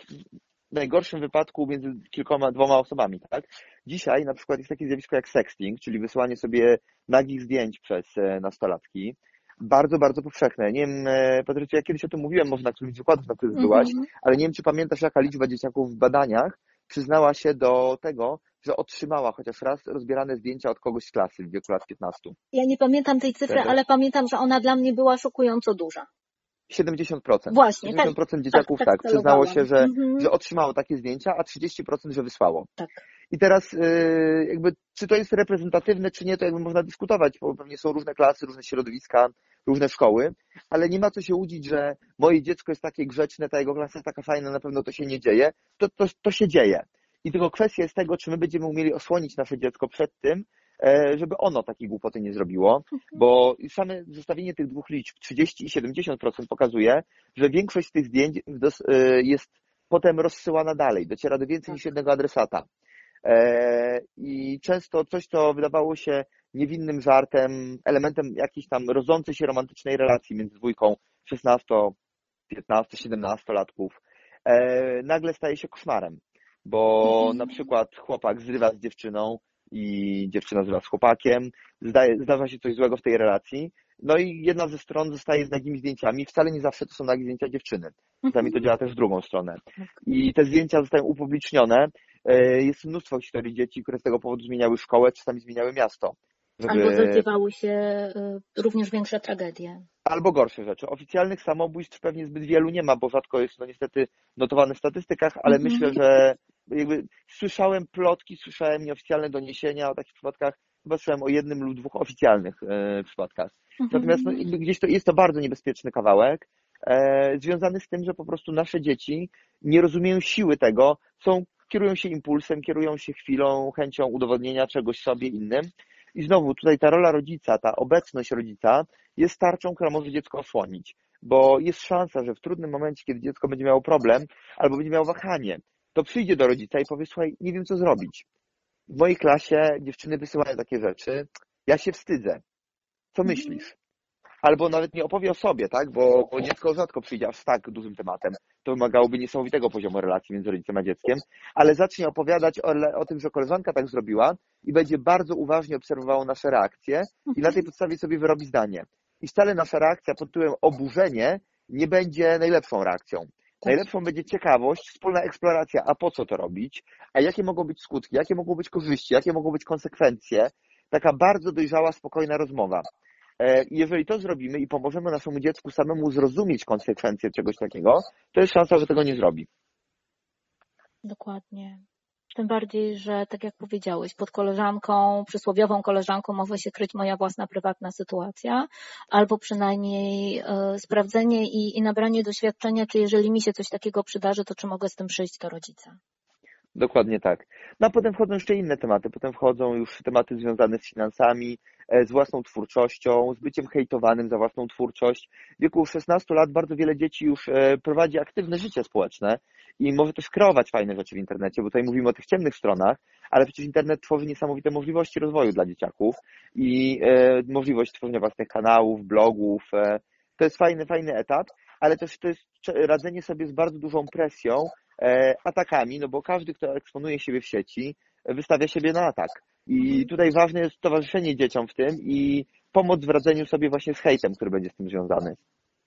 najgorszym wypadku między kilkoma, dwoma osobami, tak? Dzisiaj na przykład jest takie zjawisko jak sexting, czyli wysyłanie sobie nagich zdjęć przez e, nastolatki. Bardzo, bardzo powszechne. Nie wiem, e, Patrycja, ja kiedyś o tym mówiłem, może na którymś z wykładów, na których byłaś, mm -hmm. ale nie wiem, czy pamiętasz, jaka liczba dzieciaków w badaniach przyznała się do tego, że otrzymała chociaż raz rozbierane zdjęcia od kogoś z klasy w wieku lat 15. Ja nie pamiętam tej cyfry, Wtedy? ale pamiętam, że ona dla mnie była szokująco duża. 70%. Właśnie, 70% tak, dzieciaków tak, tak, tak przyznało się, że, mhm. że otrzymało takie zdjęcia, a 30% że wysłało. Tak. I teraz y, jakby czy to jest reprezentatywne, czy nie, to jakby można dyskutować, bo pewnie są różne klasy, różne środowiska, różne szkoły, ale nie ma co się łudzić, że moje dziecko jest takie grzeczne, ta jego klasa jest taka fajna, na pewno to się nie dzieje. To, to, to się dzieje. I tylko kwestia jest tego, czy my będziemy umieli osłonić nasze dziecko przed tym, żeby ono takiej głupoty nie zrobiło, mhm. bo same zestawienie tych dwóch liczb 30 i 70% pokazuje, że większość z tych zdjęć e, jest potem rozsyłana dalej, dociera do więcej niż jednego adresata. E, I często coś, co wydawało się niewinnym żartem, elementem jakiejś tam rodzącej się romantycznej relacji między dwójką 16, 15, 17 latków, nagle staje się koszmarem bo mhm. na przykład chłopak zrywa z dziewczyną i dziewczyna zrywa z chłopakiem, zdaje, zdarza się coś złego w tej relacji, no i jedna ze stron zostaje z nagimi zdjęciami. Wcale nie zawsze to są nagie zdjęcia dziewczyny. Czasami to działa też w drugą stronę. Tak. I te zdjęcia zostają upublicznione. E, jest mnóstwo historii dzieci, które z tego powodu zmieniały szkołę, czasami zmieniały miasto. Żeby... Albo zadziewały się y, również większe tragedie. Albo gorsze rzeczy. Oficjalnych samobójstw pewnie zbyt wielu nie ma, bo rzadko jest to niestety notowane w statystykach, ale -hmm. myślę, że jakby słyszałem plotki, słyszałem nieoficjalne doniesienia o takich przypadkach, chyba słyszałem o jednym lub dwóch oficjalnych e, przypadkach. -hmm. Natomiast no, gdzieś to jest to bardzo niebezpieczny kawałek, e, związany z tym, że po prostu nasze dzieci nie rozumieją siły tego, są, kierują się impulsem, kierują się chwilą, chęcią udowodnienia czegoś sobie innym i znowu tutaj ta rola rodzica, ta obecność rodzica jest tarczą, która może dziecko osłonić, bo jest szansa, że w trudnym momencie, kiedy dziecko będzie miało problem albo będzie miało wahanie, to przyjdzie do rodzica i powie, słuchaj, nie wiem co zrobić. W mojej klasie dziewczyny wysyłają takie rzeczy, ja się wstydzę. Co mhm. myślisz? Albo nawet nie opowie o sobie, tak? Bo, bo dziecko rzadko przyjdzie aż z tak dużym tematem. To wymagałoby niesamowitego poziomu relacji między rodzicem a dzieckiem, ale zacznie opowiadać o, o tym, że koleżanka tak zrobiła i będzie bardzo uważnie obserwowało nasze reakcje i na tej podstawie sobie wyrobi zdanie. I wcale nasza reakcja pod tytułem oburzenie nie będzie najlepszą reakcją. Tak. Najlepszą będzie ciekawość, wspólna eksploracja, a po co to robić, a jakie mogą być skutki, jakie mogą być korzyści, jakie mogą być konsekwencje. Taka bardzo dojrzała, spokojna rozmowa. E, jeżeli to zrobimy i pomożemy naszemu dziecku samemu zrozumieć konsekwencje czegoś takiego, to jest szansa, że tego nie zrobi. Dokładnie. Tym bardziej, że tak jak powiedziałeś, pod koleżanką, przysłowiową koleżanką może się kryć moja własna prywatna sytuacja, albo przynajmniej e, sprawdzenie i, i nabranie doświadczenia, czy jeżeli mi się coś takiego przydarzy, to czy mogę z tym przyjść do rodzica. Dokładnie tak. No a potem wchodzą jeszcze inne tematy. Potem wchodzą już tematy związane z finansami, e, z własną twórczością, z byciem hejtowanym za własną twórczość. W wieku 16 lat bardzo wiele dzieci już e, prowadzi aktywne życie społeczne i może też kreować fajne rzeczy w internecie, bo tutaj mówimy o tych ciemnych stronach, ale przecież internet tworzy niesamowite możliwości rozwoju dla dzieciaków i e, możliwość tworzenia własnych kanałów, blogów. To jest fajny, fajny etap, ale też to jest radzenie sobie z bardzo dużą presją, atakami, no bo każdy, kto eksponuje siebie w sieci, wystawia siebie na atak. I mhm. tutaj ważne jest towarzyszenie dzieciom w tym i pomoc w radzeniu sobie właśnie z hejtem, który będzie z tym związany.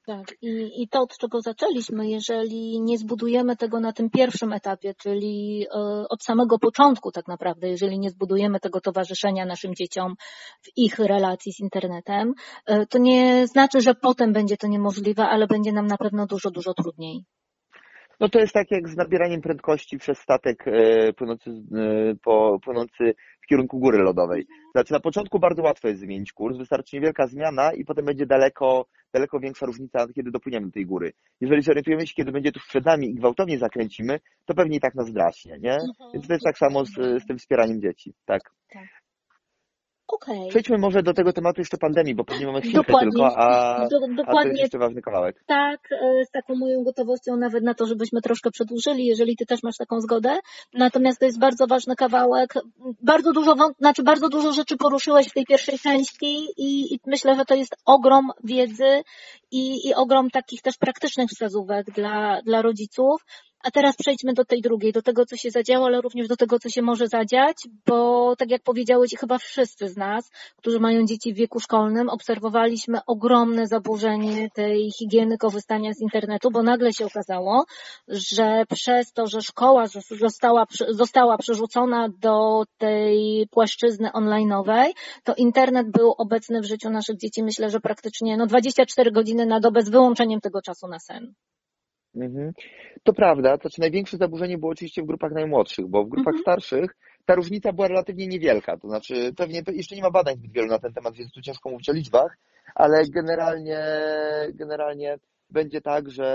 Tak, i, i to, od czego zaczęliśmy, jeżeli nie zbudujemy tego na tym pierwszym etapie, czyli y, od samego początku tak naprawdę, jeżeli nie zbudujemy tego towarzyszenia naszym dzieciom w ich relacji z internetem, y, to nie znaczy, że potem będzie to niemożliwe, ale będzie nam na pewno dużo, dużo trudniej. No to jest tak jak z nabieraniem prędkości przez statek e, płynący, e, po, płynący w kierunku góry lodowej. Znaczy na początku bardzo łatwo jest zmienić kurs, wystarczy niewielka zmiana i potem będzie daleko, daleko większa różnica, kiedy dopłyniemy do tej góry. Jeżeli zorientujemy się, kiedy będzie tu przed nami i gwałtownie zakręcimy, to pewnie i tak nas draśnie, nie? Mhm. Więc to jest tak samo z, z tym wspieraniem dzieci, tak. tak. Okay. Przejdźmy może do tego tematu jeszcze pandemii, bo pewnie mamy chwilkę dokładnie, tylko, a, do, dokładnie, a to jest jeszcze ważny kawałek. Tak, e, z taką moją gotowością nawet na to, żebyśmy troszkę przedłużyli, jeżeli ty też masz taką zgodę. Natomiast to jest bardzo ważny kawałek. Bardzo dużo, znaczy bardzo dużo rzeczy poruszyłeś w tej pierwszej części i, i myślę, że to jest ogrom wiedzy i, i ogrom takich też praktycznych wskazówek dla, dla rodziców. A teraz przejdźmy do tej drugiej, do tego, co się zadziało, ale również do tego, co się może zadziać, bo tak jak powiedziałeś, chyba wszyscy z nas, którzy mają dzieci w wieku szkolnym, obserwowaliśmy ogromne zaburzenie tej higieny korzystania z internetu, bo nagle się okazało, że przez to, że szkoła została, została przerzucona do tej płaszczyzny online'owej, to internet był obecny w życiu naszych dzieci, myślę, że praktycznie no 24 godziny na dobę z wyłączeniem tego czasu na sen. Mhm. To prawda, to znaczy największe zaburzenie było oczywiście w grupach najmłodszych, bo w grupach mhm. starszych ta różnica była relatywnie niewielka, to znaczy pewnie jeszcze nie ma badań zbyt wielu na ten temat, więc tu ciężko mówić o liczbach, ale generalnie, generalnie będzie tak, że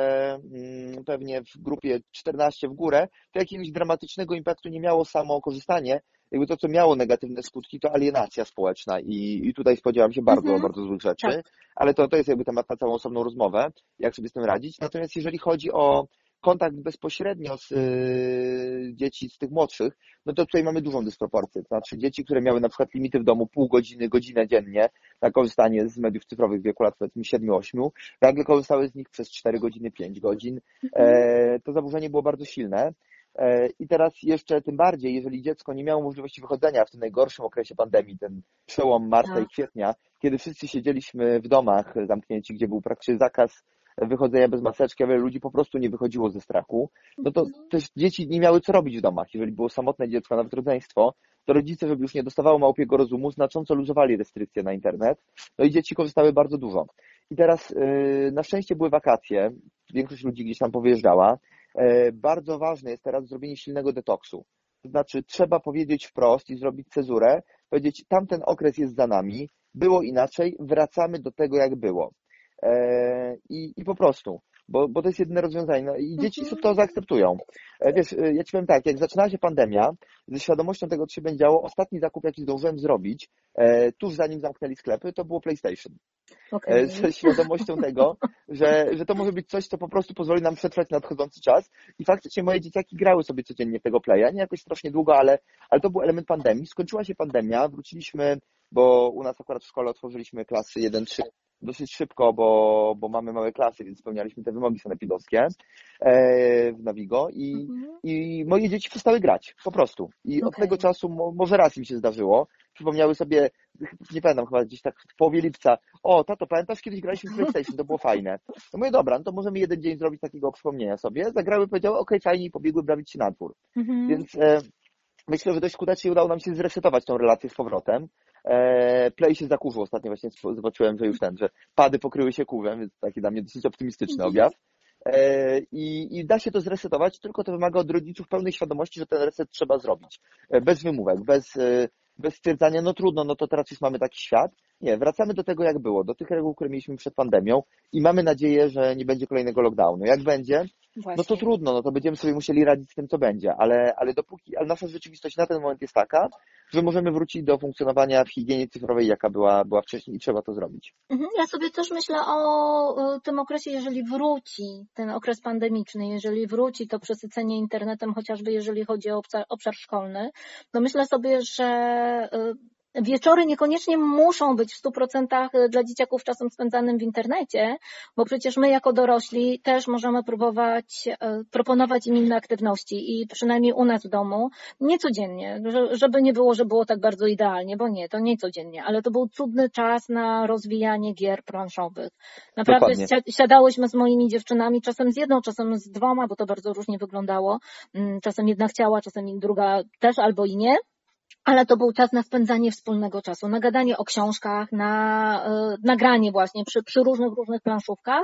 mm, pewnie w grupie 14 w górę to jakiegoś dramatycznego impaktu nie miało samo korzystanie, jakby to, co miało negatywne skutki, to alienacja społeczna i, i tutaj spodziewam się bardzo, mhm. bardzo złych rzeczy, tak. ale to, to jest jakby temat na całą osobną rozmowę, jak sobie z tym radzić. Natomiast jeżeli chodzi o kontakt bezpośrednio z y, dzieci z tych młodszych, no to tutaj mamy dużą dysproporcję. To znaczy dzieci, które miały na przykład limity w domu pół godziny, godzinę dziennie na korzystanie z mediów cyfrowych w wieku lat powiedzmy 7-8, nagle korzystały z nich przez 4 godziny, 5 godzin. Mhm. E, to zaburzenie było bardzo silne. E, I teraz jeszcze tym bardziej, jeżeli dziecko nie miało możliwości wychodzenia w tym najgorszym okresie pandemii, ten przełom marca tak. i kwietnia, kiedy wszyscy siedzieliśmy w domach zamknięci, gdzie był praktycznie zakaz wychodzenia bez maseczki, a wiele ludzi po prostu nie wychodziło ze strachu, no to mhm. też dzieci nie miały co robić w domach. Jeżeli było samotne dziecko, nawet rodzeństwo, to rodzice, żeby już nie dostawało małpiego rozumu, znacząco luzowali restrykcje na internet, no i dzieci korzystały bardzo dużo. I teraz yy, na szczęście były wakacje, większość ludzi gdzieś tam powyjeżdżała, bardzo ważne jest teraz zrobienie silnego detoksu. To znaczy, trzeba powiedzieć wprost i zrobić cezurę, powiedzieć, tamten okres jest za nami, było inaczej, wracamy do tego, jak było. E, I, i po prostu bo, bo to jest jedyne rozwiązanie. No, I dzieci mhm. to zaakceptują. E, wiesz, e, ja ci powiem tak, jak zaczynała się pandemia, ze świadomością tego, co się będzie działo, ostatni zakup, jaki zdążyłem zrobić, tuż zanim zamknęli sklepy, to było PlayStation. Okay. Ze świadomością tego, że, że to może być coś, co po prostu pozwoli nam przetrwać nadchodzący czas. I faktycznie moje dzieciaki grały sobie codziennie w tego playa, nie jakoś strasznie długo, ale, ale to był element pandemii. Skończyła się pandemia, wróciliśmy, bo u nas akurat w szkole otworzyliśmy klasy 1-3 dosyć szybko, bo, bo mamy małe klasy, więc spełnialiśmy te wymogi sanepidowskie e, w Navigo i, mhm. i moje dzieci przestały grać, po prostu. I okay. od tego czasu mo, może raz im się zdarzyło, przypomniały sobie, nie pamiętam, chyba gdzieś tak w połowie lipca, o, tato, pamiętasz, kiedyś graliśmy w PlayStation, to było fajne. No mówię, dobra, no to możemy jeden dzień zrobić takiego przypomnienia sobie. Zagrały, powiedziały, okej, okay, fajnie i pobiegły bawić się na dwór. Mhm. Więc e, myślę, że dość skutecznie udało nam się zresetować tą relację z powrotem. E, Play się zakurzył ostatnio właśnie zobaczyłem, że już ten, że pady pokryły się kurwem, więc taki dla mnie dosyć optymistyczny mhm. objaw. E, I, I, da się to zresetować, tylko to wymaga od rodziców pełnej świadomości, że ten reset trzeba zrobić. E, bez wymówek, bez, bez stwierdzania, no trudno, no to teraz już mamy taki świat. Nie, wracamy do tego, jak było, do tych reguł, które mieliśmy przed pandemią i mamy nadzieję, że nie będzie kolejnego lockdownu. Jak będzie, Właśnie. no to trudno, no to będziemy sobie musieli radzić z tym, co będzie, ale, ale dopóki, ale nasza rzeczywistość na ten moment jest taka, że możemy wrócić do funkcjonowania w higienie cyfrowej, jaka była, była wcześniej i trzeba to zrobić. Mhm, ja sobie też myślę o tym okresie, jeżeli wróci ten okres pandemiczny, jeżeli wróci to przesycenie internetem, chociażby jeżeli chodzi o obszar, obszar szkolny, no myślę sobie, że y, wieczory niekoniecznie muszą być w 100% dla dzieciaków czasem spędzanym w internecie, bo przecież my jako dorośli też możemy próbować, e, proponować im inne aktywności i przynajmniej u nas w domu, nie codziennie, żeby nie było, że było tak bardzo idealnie, bo nie, to nie codziennie, ale to był cudny czas na rozwijanie gier planszowych. Naprawdę Dokładnie. siadałyśmy z moimi dziewczynami, czasem z jedną, czasem z dwoma, bo to bardzo różnie wyglądało. Mm, czasem jedna chciała, czasem druga też albo i nie ale to był czas na spędzanie wspólnego czasu, na gadanie o książkach, na e, nagranie właśnie przy, przy różnych, różnych planszówkach,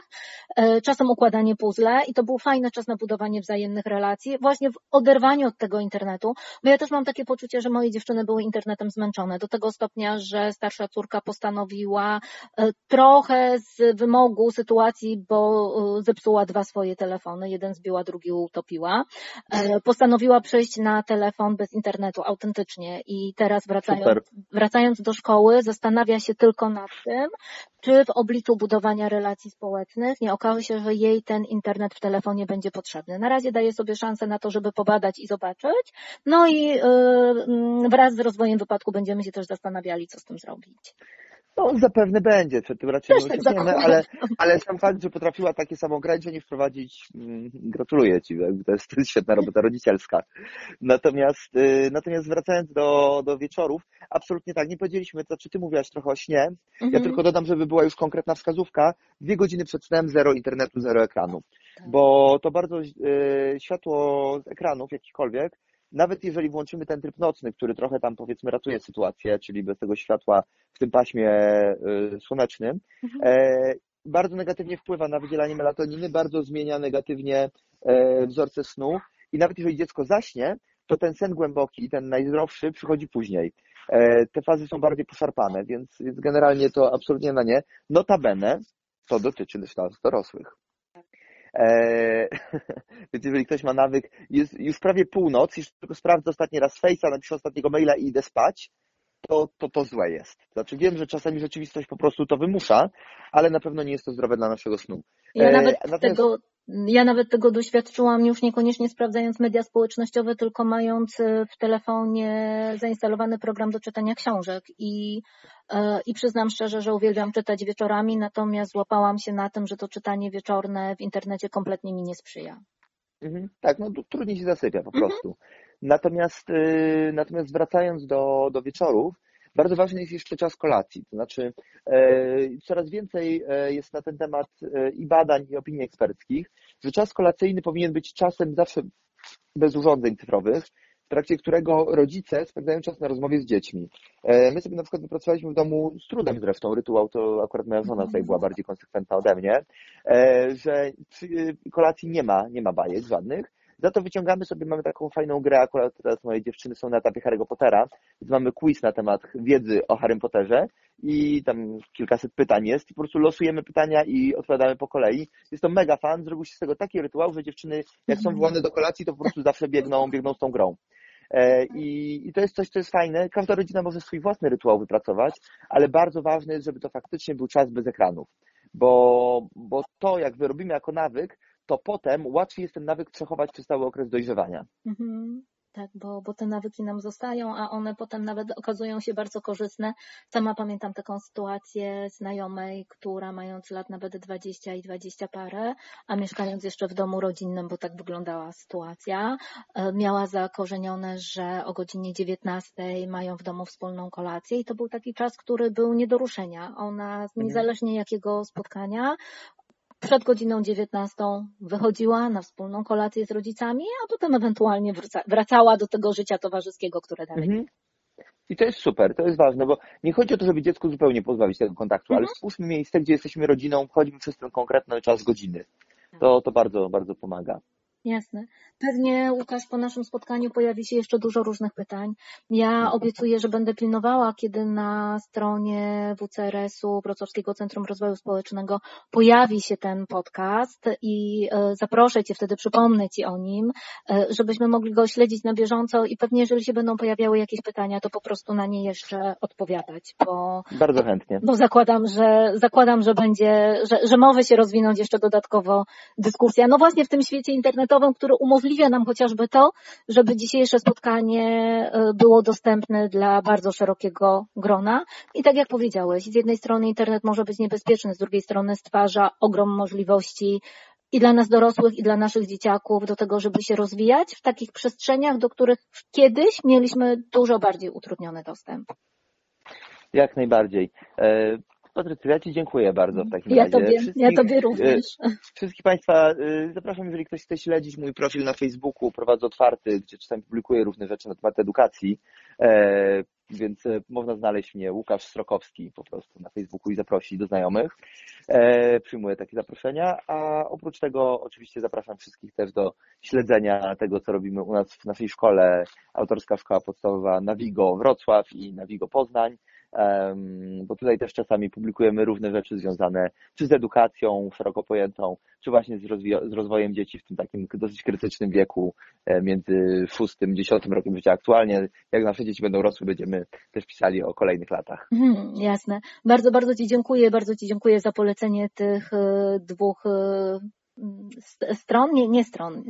e, czasem układanie puzzle i to był fajny czas na budowanie wzajemnych relacji, właśnie w oderwaniu od tego internetu, bo ja też mam takie poczucie, że moje dziewczyny były internetem zmęczone do tego stopnia, że starsza córka postanowiła e, trochę z wymogu sytuacji, bo zepsuła dwa swoje telefony, jeden zbiła, drugi utopiła, postanowiła przejść na telefon bez internetu autentycznie i teraz wracając, wracając do szkoły zastanawia się tylko nad tym, czy w obliczu budowania relacji społecznych nie okaże się, że jej ten internet w telefonie będzie potrzebny. Na razie daje sobie szansę na to, żeby pobadać i zobaczyć, no i yy, wraz z rozwojem wypadku będziemy się też zastanawiali, co z tym zrobić. No zapewne będzie, przed tym raczej nie tak uciekniemy, ale, ale sam fakt, że potrafiła takie samo ograniczenie wprowadzić, mm, gratuluję Ci, to jest, to jest świetna robota rodzicielska. Natomiast, y, natomiast wracając do, do wieczorów, absolutnie tak, nie powiedzieliśmy, to czy Ty mówiłaś trochę o śnie, mhm. ja tylko dodam, żeby była już konkretna wskazówka, dwie godziny przed snem zero internetu, zero ekranu, tak. bo to bardzo y, światło z ekranów jakichkolwiek nawet jeżeli włączymy ten tryb nocny, który trochę tam powiedzmy ratuje sytuację, czyli bez tego światła w tym paśmie y, słonecznym, mhm. E, bardzo negatywnie wpływa na wydzielanie melatoniny, bardzo zmienia negatywnie e, wzorce snu i nawet jeżeli dziecko zaśnie, to ten sen głęboki i ten najzdrowszy przychodzi później. E, te fazy są bardziej poszarpane, więc, więc generalnie to absolutnie na nie. Notabene to dotyczy też nas dorosłych. Eee, więc jeżeli ktoś ma nawyk, jest już prawie północ, już tylko sprawdzę ostatni raz Face'a, napiszę ostatniego maila i idę spać, to, to to złe jest. Znaczy wiem, że czasami rzeczywistość po prostu to wymusza, ale na pewno nie jest to zdrowe dla naszego snu. Ja nawet eee, Natomiast... tego ja nawet tego doświadczyłam już niekoniecznie sprawdzając media społecznościowe, tylko mając e, w telefonie zainstalowany program do czytania książek i, e, i przyznam szczerze, że uwielbiam czytać wieczorami, natomiast złapałam się na tym, że to czytanie wieczorne w internecie kompletnie mi nie sprzyja. Mhm, tak, no trudniej się zasypia po mhm. prostu. Natomiast, y, natomiast wracając do, do wieczorów, bardzo ważny jest jeszcze czas kolacji, to znaczy e, coraz więcej e, jest na ten temat e, i badań, i opinii eksperckich, że czas kolacyjny powinien być czasem zawsze bez urządzeń cyfrowych, w trakcie którego rodzice spędzają czas na rozmowie z dziećmi. My sobie na przykład wypracowaliśmy w domu z trudem zresztą rytuał, to akurat moja żona tutaj była bardziej konsekwentna ode mnie, że kolacji nie ma, nie ma bajek żadnych, za to wyciągamy sobie, mamy taką fajną grę, akurat teraz moje dziewczyny są na etapie Harry'ego Pottera, więc mamy quiz na temat wiedzy o Harrym Potterze i tam kilkaset pytań jest i po prostu losujemy pytania i odpowiadamy po kolei. Jest to mega fan, zrobił się z tego taki rytuał, że dziewczyny jak są wołane do kolacji, to po prostu zawsze biegną, biegną z tą grą. E, I, I to jest coś, co jest fajne. Każda rodzina może swój własny rytuał wypracować, ale bardzo ważne jest, żeby to faktycznie był czas bez ekranów. Bo, bo to, jak wyrobimy jako nawyk, to potem łatwiej jest ten nawyk przechować przez cały okres dojrzewania. Mhm. Tak, bo, bo te nawyki nam zostają, a one potem nawet okazują się bardzo korzystne. Sama pamiętam taką sytuację znajomej, która mając lat nawet 20 i 20 parę, a mieszkając jeszcze w domu rodzinnym, bo tak wyglądała sytuacja, e, miała zakorzenione, że o godzinie 19 mają w domu wspólną kolację i to był taki czas, który był nie do ruszenia. Ona, mhm. niezależnie jakiego spotkania, przed godziną 19 wychodziła na wspólną kolację z rodzicami, a potem ewentualnie wracała do tego życia towarzyskiego, które dalej. Mhm. I to jest super, to jest ważne, bo nie chodzi o to, żeby dziecku zupełnie pozbawić tego kontaktu, mhm. ale stwórzmy miejsce, gdzie jesteśmy rodziną, wchodzimy przez ten konkretny czas godziny. To, to bardzo, bardzo pomaga. Jasne. Pewnie, Łukasz, po naszym spotkaniu pojawi się jeszcze dużo różnych pytań. Ja obiecuję, że będę pilnowała, kiedy na stronie WCRS-u, Wrocławskiego Centrum Rozwoju Społecznego, pojawi się ten podcast i e, zaproszę Cię, wtedy przypomnę Ci o nim, e, żebyśmy mogli go śledzić na bieżąco i pewnie, jeżeli się będą pojawiały jakieś pytania, to po prostu na nie jeszcze odpowiadać, bo... Bardzo chętnie. Bo zakładam, że, zakładam, że będzie, że, że może się rozwinąć jeszcze dodatkowo dyskusja. No właśnie w tym świecie internetowym kontaktowym, który umożliwia nam chociażby to, żeby dzisiejsze spotkanie e, było dostępne dla bardzo szerokiego grona. I tak jak powiedziałeś, z jednej strony internet może być niebezpieczny, z drugiej strony stwarza ogrom możliwości i dla nas dorosłych, i dla naszych dzieciaków do tego, żeby się rozwijać w takich przestrzeniach, do których kiedyś mieliśmy dużo bardziej utrudniony dostęp. Jak najbardziej. E, Patrycja, ja Ci dziękuję bardzo w takim ja razie. Tobie, ja Tobie również. E, wszystkich Państwa e, zapraszam, jeżeli ktoś chce śledzić mój profil na Facebooku, prowadzę otwarty, gdzie czasami publikuję różne rzeczy na temat edukacji, więc można znaleźć mnie Łukasz Strokowski po prostu na Facebooku i zaprosić do znajomych. Przyjmuję takie zaproszenia, a oprócz tego oczywiście zapraszam wszystkich też do śledzenia tego, co robimy u nas w naszej szkole, autorska szkoła podstawowa Navigo Wrocław i Navigo Poznań bo tutaj też czasami publikujemy różne rzeczy związane czy z edukacją szeroko pojętą, czy właśnie z, z rozwojem dzieci w tym takim dosyć krytycznym wieku e, między szóstym, dziesiątym rokiem życia. Aktualnie, jak nasze dzieci będą rosły, będziemy też pisali o kolejnych latach. Hmm, jasne. Bardzo, bardzo Ci dziękuję. Bardzo Ci dziękuję za polecenie tych e, dwóch e, stron, nie, nie stron.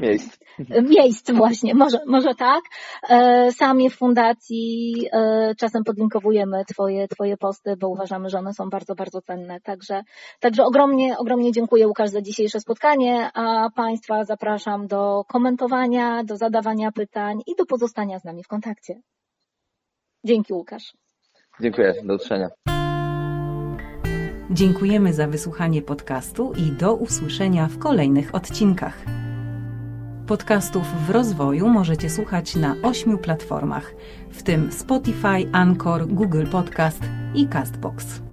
Miejsc. Miejsc właśnie, może, może tak. E, sami w fundacji e, czasem podlinkowujemy twoje, twoje posty, bo uważamy, że one są bardzo, bardzo cenne. Także, także ogromnie, ogromnie dziękuję Łukasz za dzisiejsze spotkanie, a Państwa zapraszam do komentowania, do zadawania pytań i do pozostania z nami w kontakcie. Dzięki Łukasz. Dziękuję, do usłyszenia. Dziękujemy za wysłuchanie podcastu i do usłyszenia w kolejnych odcinkach. Podcastów w rozwoju możecie słuchać na ośmiu platformach, w tym Spotify, Anchor, Google Podcast i Castbox.